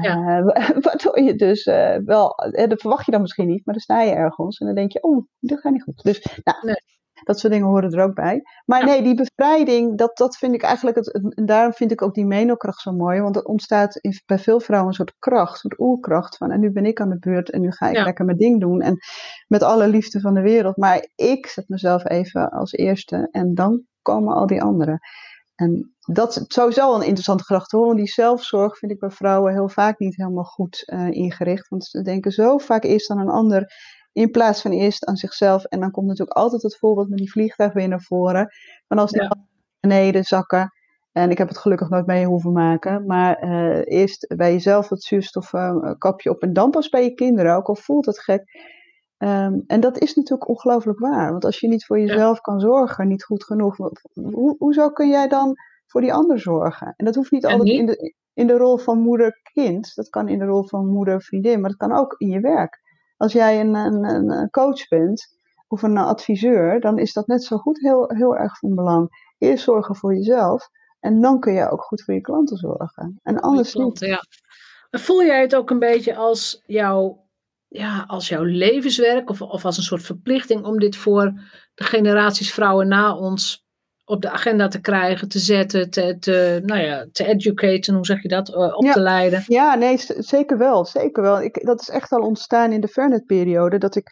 Ja. waardoor je dus wel, dat verwacht je dan misschien niet, maar dan sta je ergens en dan denk je, oh, dit gaat niet goed. Dus nou, nee. Dat soort dingen horen er ook bij. Maar nee, die bevrijding, dat, dat vind ik eigenlijk, het, en daarom vind ik ook die menokracht zo mooi. Want er ontstaat in, bij veel vrouwen een soort kracht, een soort oerkracht van, en nu ben ik aan de beurt en nu ga ik lekker mijn ding doen. En met alle liefde van de wereld. Maar ik zet mezelf even als eerste en dan komen al die anderen. En dat is sowieso een interessante gedachte hoor. Want die zelfzorg vind ik bij vrouwen heel vaak niet helemaal goed uh, ingericht. Want ze denken zo vaak eerst aan een ander. In plaats van eerst aan zichzelf. En dan komt natuurlijk altijd het voorbeeld met die vliegtuig weer naar voren. Van als die ja. beneden zakken. En ik heb het gelukkig nooit mee hoeven maken. Maar uh, eerst bij jezelf het zuurstofkapje op. En dan pas bij je kinderen. Ook al voelt het gek. Um, en dat is natuurlijk ongelooflijk waar. Want als je niet voor jezelf ja. kan zorgen, niet goed genoeg. Ho hoezo kun jij dan voor die ander zorgen? En dat hoeft niet en altijd niet? In, de, in de rol van moeder-kind. Dat kan in de rol van moeder-vriendin. Maar dat kan ook in je werk. Als jij een, een, een, coach bent of een adviseur, dan is dat net zo goed heel, heel erg van belang. Eerst zorgen voor jezelf en dan kun je ook goed voor je klanten zorgen. En anders klanten, niet. Ja. Voel jij het ook een beetje als jouw, ja, als jouw levenswerk of, of als een soort verplichting om dit voor de generaties vrouwen na ons op de agenda te krijgen, te zetten, te, te, nou ja, te educaten, hoe zeg je dat, uh, op ja, te leiden? Ja, nee, zeker wel, zeker wel. Ik, dat is echt al ontstaan in de Fernet-periode, dat ik,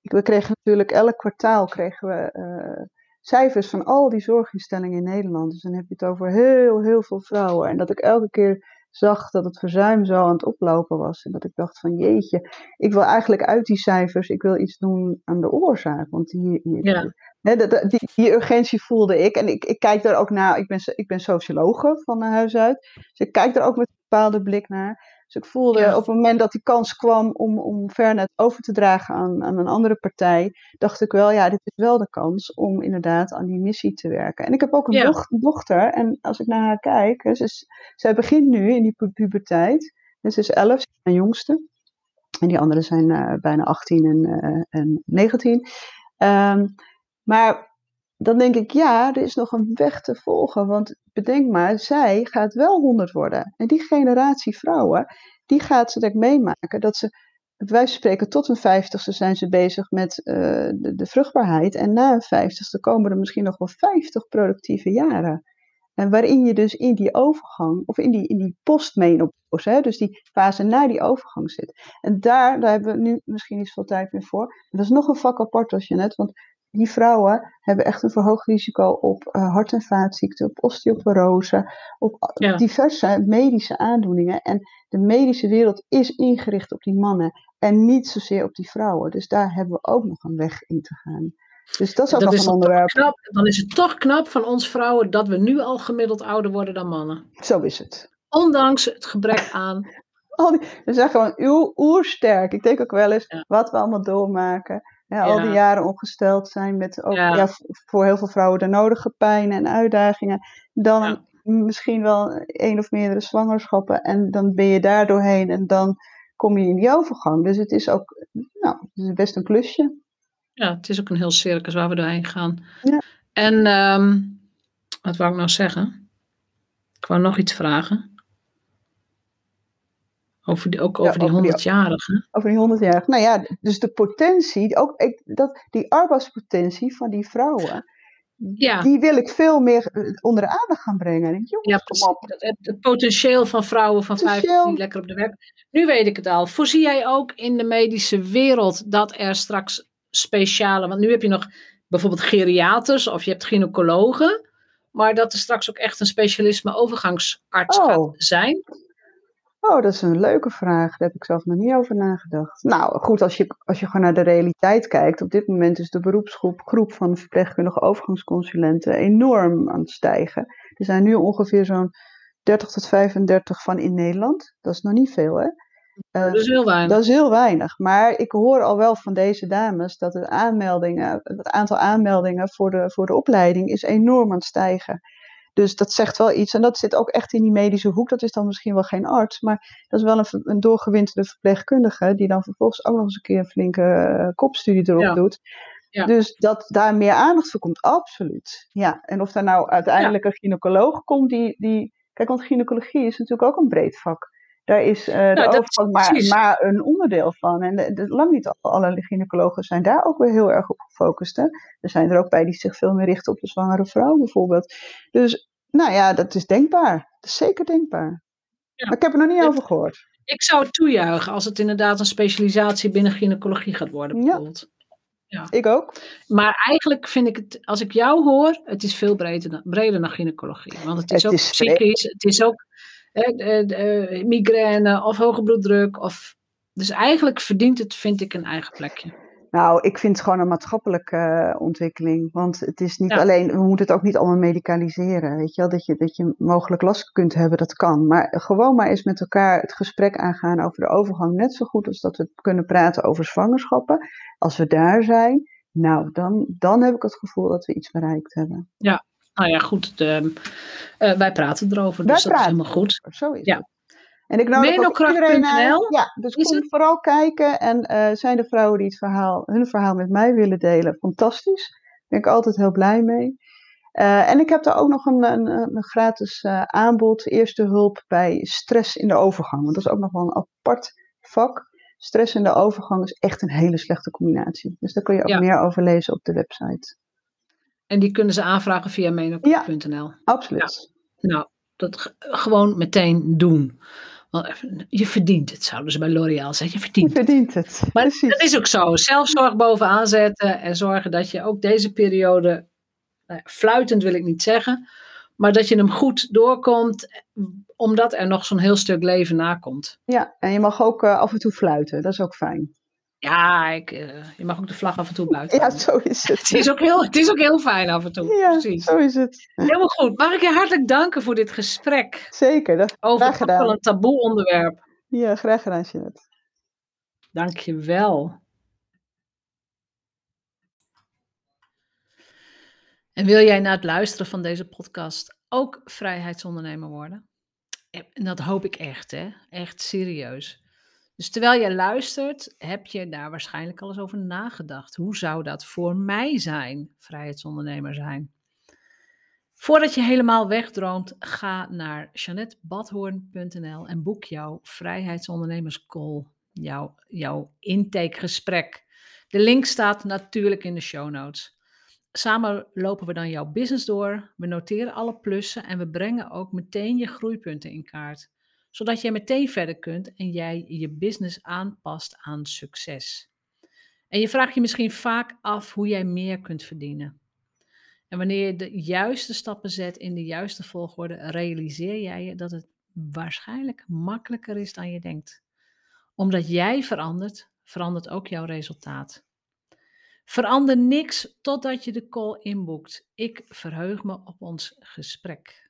ik, we kregen natuurlijk elk kwartaal kregen we uh, cijfers van al die zorginstellingen in Nederland. Dus dan heb je het over heel, heel veel vrouwen. En dat ik elke keer zag dat het verzuim zo aan het oplopen was. En dat ik dacht van jeetje, ik wil eigenlijk uit die cijfers, ik wil iets doen aan de oorzaak. Want die, die, ja. He, die, die, die, urgentie voelde ik. En ik, ik kijk daar ook naar. Ik ben, ik ben sociologe van huis uit. Dus ik kijk daar ook met een bepaalde blik naar. Dus ik voelde ja. op het moment dat die kans kwam om, om Vernet over te dragen aan, aan een andere partij, dacht ik wel, ja, dit is wel de kans om inderdaad aan die missie te werken. En ik heb ook een ja. dochter, en als ik naar haar kijk, hè, ze is, zij begint nu in die pu puberteit. En ze is 11, mijn jongste. En die anderen zijn uh, bijna 18 en, uh, en 19. Um, maar dan denk ik, ja, er is nog een weg te volgen. Want bedenk maar, zij gaat wel 100 worden. En die generatie vrouwen, die gaat ze ik meemaken dat ze, wij spreken tot een vijftigste zijn ze bezig met uh, de, de, vruchtbaarheid. En na een vijftigste komen er misschien nog wel 50 productieve jaren. En waarin je dus in die overgang, of in die, in die postmenopauze, dus die fase na die overgang zit. En daar, daar hebben we nu misschien niet zoveel tijd meer voor. Dat is nog een vak apart als je net, want die vrouwen hebben echt een verhoogd risico op uh, hart- en vaatziekten, op osteoporose, op ja. diverse medische aandoeningen. En de medische wereld is ingericht op die mannen en niet zozeer op die vrouwen. Dus daar hebben we ook nog een weg in te gaan. Dus dat is ook dat nog een onderwerp. Knap, dan is het toch knap van ons vrouwen dat we nu al gemiddeld ouder worden dan mannen. Zo is het. Ondanks het gebrek aan. Al die, we zijn gewoon oersterk. Ik denk ook wel eens ja. wat we allemaal doormaken. Ja, al die jaren ongesteld zijn met ook ja. voor heel veel vrouwen de nodige pijn en uitdagingen. Dan misschien wel één of meerdere zwangerschappen. En dan ben je daar doorheen en dan kom je in die overgang. Dus het is ook nou, het is best een klusje. Ja, het is ook een heel circus waar we doorheen gaan. En um, wat wou ik nou zeggen? Ik wou nog iets vragen. Over die, ook over ja, die 100-jarigen. Over die 100-jarigen. Nou ja, dus de potentie, ook ik, dat, die arbeidspotentie van die vrouwen, ja. die wil ik veel meer eh, onder de aandacht gaan brengen. Jongens, ja, precies. Het, het, potentieel van vrouwen van 50 die lekker op de werk. Nu weet ik het al. Voorzie jij ook in de medische wereld dat er straks speciale, want nu heb je nog bijvoorbeeld geriaters of je hebt gynaecologen, maar dat er straks ook echt een specialisme overgangsarts oh. gaat zijn? Oh, dat is een leuke vraag. Daar heb ik zelf nog niet over nagedacht. Nou, goed, als je, als je gewoon naar de realiteit kijkt. Op dit moment is de beroepsgroep groep van verpleegkundige overgangsconsulenten enorm aan het stijgen. Er zijn nu ongeveer zo'n 30 tot 35 van in Nederland. Dat is nog niet veel, hè? Uh, dat is heel weinig. Dat is heel weinig. Maar ik hoor al wel van deze dames dat de aanmeldingen, het aantal aanmeldingen voor de, voor de opleiding is enorm aan het stijgen. Dus dat zegt wel iets. En dat zit ook echt in die medische hoek. Dat is dan misschien wel geen arts, maar dat is wel een, een doorgewinterde verpleegkundige. Die dan vervolgens ook nog eens een keer een flinke uh, kopstudie erop doet. Ja. Dus dat daar meer aandacht voor komt, absoluut. Ja, en of daar nou uiteindelijk een gynaecoloog komt die, die. Kijk, want gynaecologie is natuurlijk ook een breed vak. Daar is uh, de nou, overgang maar, maar, een onderdeel van. En de, de, lang niet alle gynaecologen zijn daar ook weer heel erg op gefocust. Hè? Er zijn er ook bij die zich veel meer richten op de zwangere vrouw bijvoorbeeld. Dus nou ja, dat is denkbaar. Dat is zeker denkbaar. Ja. Maar ik heb er nog niet over gehoord. Ik zou het toejuichen als het inderdaad een specialisatie binnen gynaecologie gaat worden bijvoorbeeld. Ja. Ik ook. Maar eigenlijk vind ik het, als ik jou hoor, het is veel breder, breder dan gynaecologie. Want het is ook psychisch, het is ook eh, migraine of hoge bloeddruk. Of, dus eigenlijk verdient het, vind ik, een eigen plekje. Nou, ik vind het gewoon een maatschappelijke uh, ontwikkeling. Want het is niet alleen, we moeten het ook niet allemaal medicaliseren. Weet je wel, dat je, dat je mogelijk last kunt hebben, dat kan. Maar gewoon maar eens met elkaar het gesprek aangaan over de overgang. Net zo goed als dat we kunnen praten over zwangerschappen. Als we daar zijn, nou, dan, dan heb ik het gevoel dat we iets bereikt hebben. Ja, nou ja, goed. De, uh, wij praten erover, dus dat is helemaal goed. Zo is ja. het. En ik nodig ook iedereen uit. Ja, dus kom het? vooral kijken. En uh, zijn de vrouwen die het verhaal, hun verhaal met mij willen delen, fantastisch. Daar ben ik altijd heel blij mee. Uh, en ik heb daar ook nog een, een, een gratis uh, aanbod, eerste hulp bij stress in de overgang. Want dat is ook nog wel een apart vak. Stress in de overgang is echt een hele slechte combinatie. Dus daar kun je ook meer over lezen op de website. En die kunnen ze aanvragen via menop.nl. Ja, absoluut. Ja. Nou, dat gewoon meteen doen. Je verdient het, zouden ze bij L'Oréal zeggen. Je verdient, je verdient het. Maar dat is ook zo. Zelfzorg bovenaan zetten en zorgen dat je ook deze periode, nou, fluitend wil ik niet zeggen, maar dat je hem goed doorkomt, omdat er nog zo'n heel stuk leven nakomt. Ja, en je mag ook uh, af en toe fluiten, dat is ook fijn. Ja, ik, uh, je mag ook de vlag af en toe buiten. Ja, zo is het. het, is ook heel, het is ook heel fijn af en toe. Ja, Precies. zo is het. Helemaal goed. Mag ik je hartelijk danken voor dit gesprek? Zeker. Dat over wel een taboe onderwerp. Ja, graag gedaan, Jeanette. Dank je wel. En wil jij na het luisteren van deze podcast ook vrijheidsondernemer worden? En dat hoop ik echt, hè? Echt serieus. Dus terwijl je luistert, heb je daar waarschijnlijk al eens over nagedacht. Hoe zou dat voor mij zijn, vrijheidsondernemer zijn? Voordat je helemaal wegdroomt, ga naar janettebadhoorn.nl en boek jouw vrijheidsondernemerscall, jouw, jouw intakegesprek. De link staat natuurlijk in de show notes. Samen lopen we dan jouw business door, we noteren alle plussen en we brengen ook meteen je groeipunten in kaart zodat jij meteen verder kunt en jij je business aanpast aan succes. En je vraagt je misschien vaak af hoe jij meer kunt verdienen. En wanneer je de juiste stappen zet in de juiste volgorde, realiseer jij je dat het waarschijnlijk makkelijker is dan je denkt. Omdat jij verandert, verandert ook jouw resultaat. Verander niks totdat je de call inboekt. Ik verheug me op ons gesprek.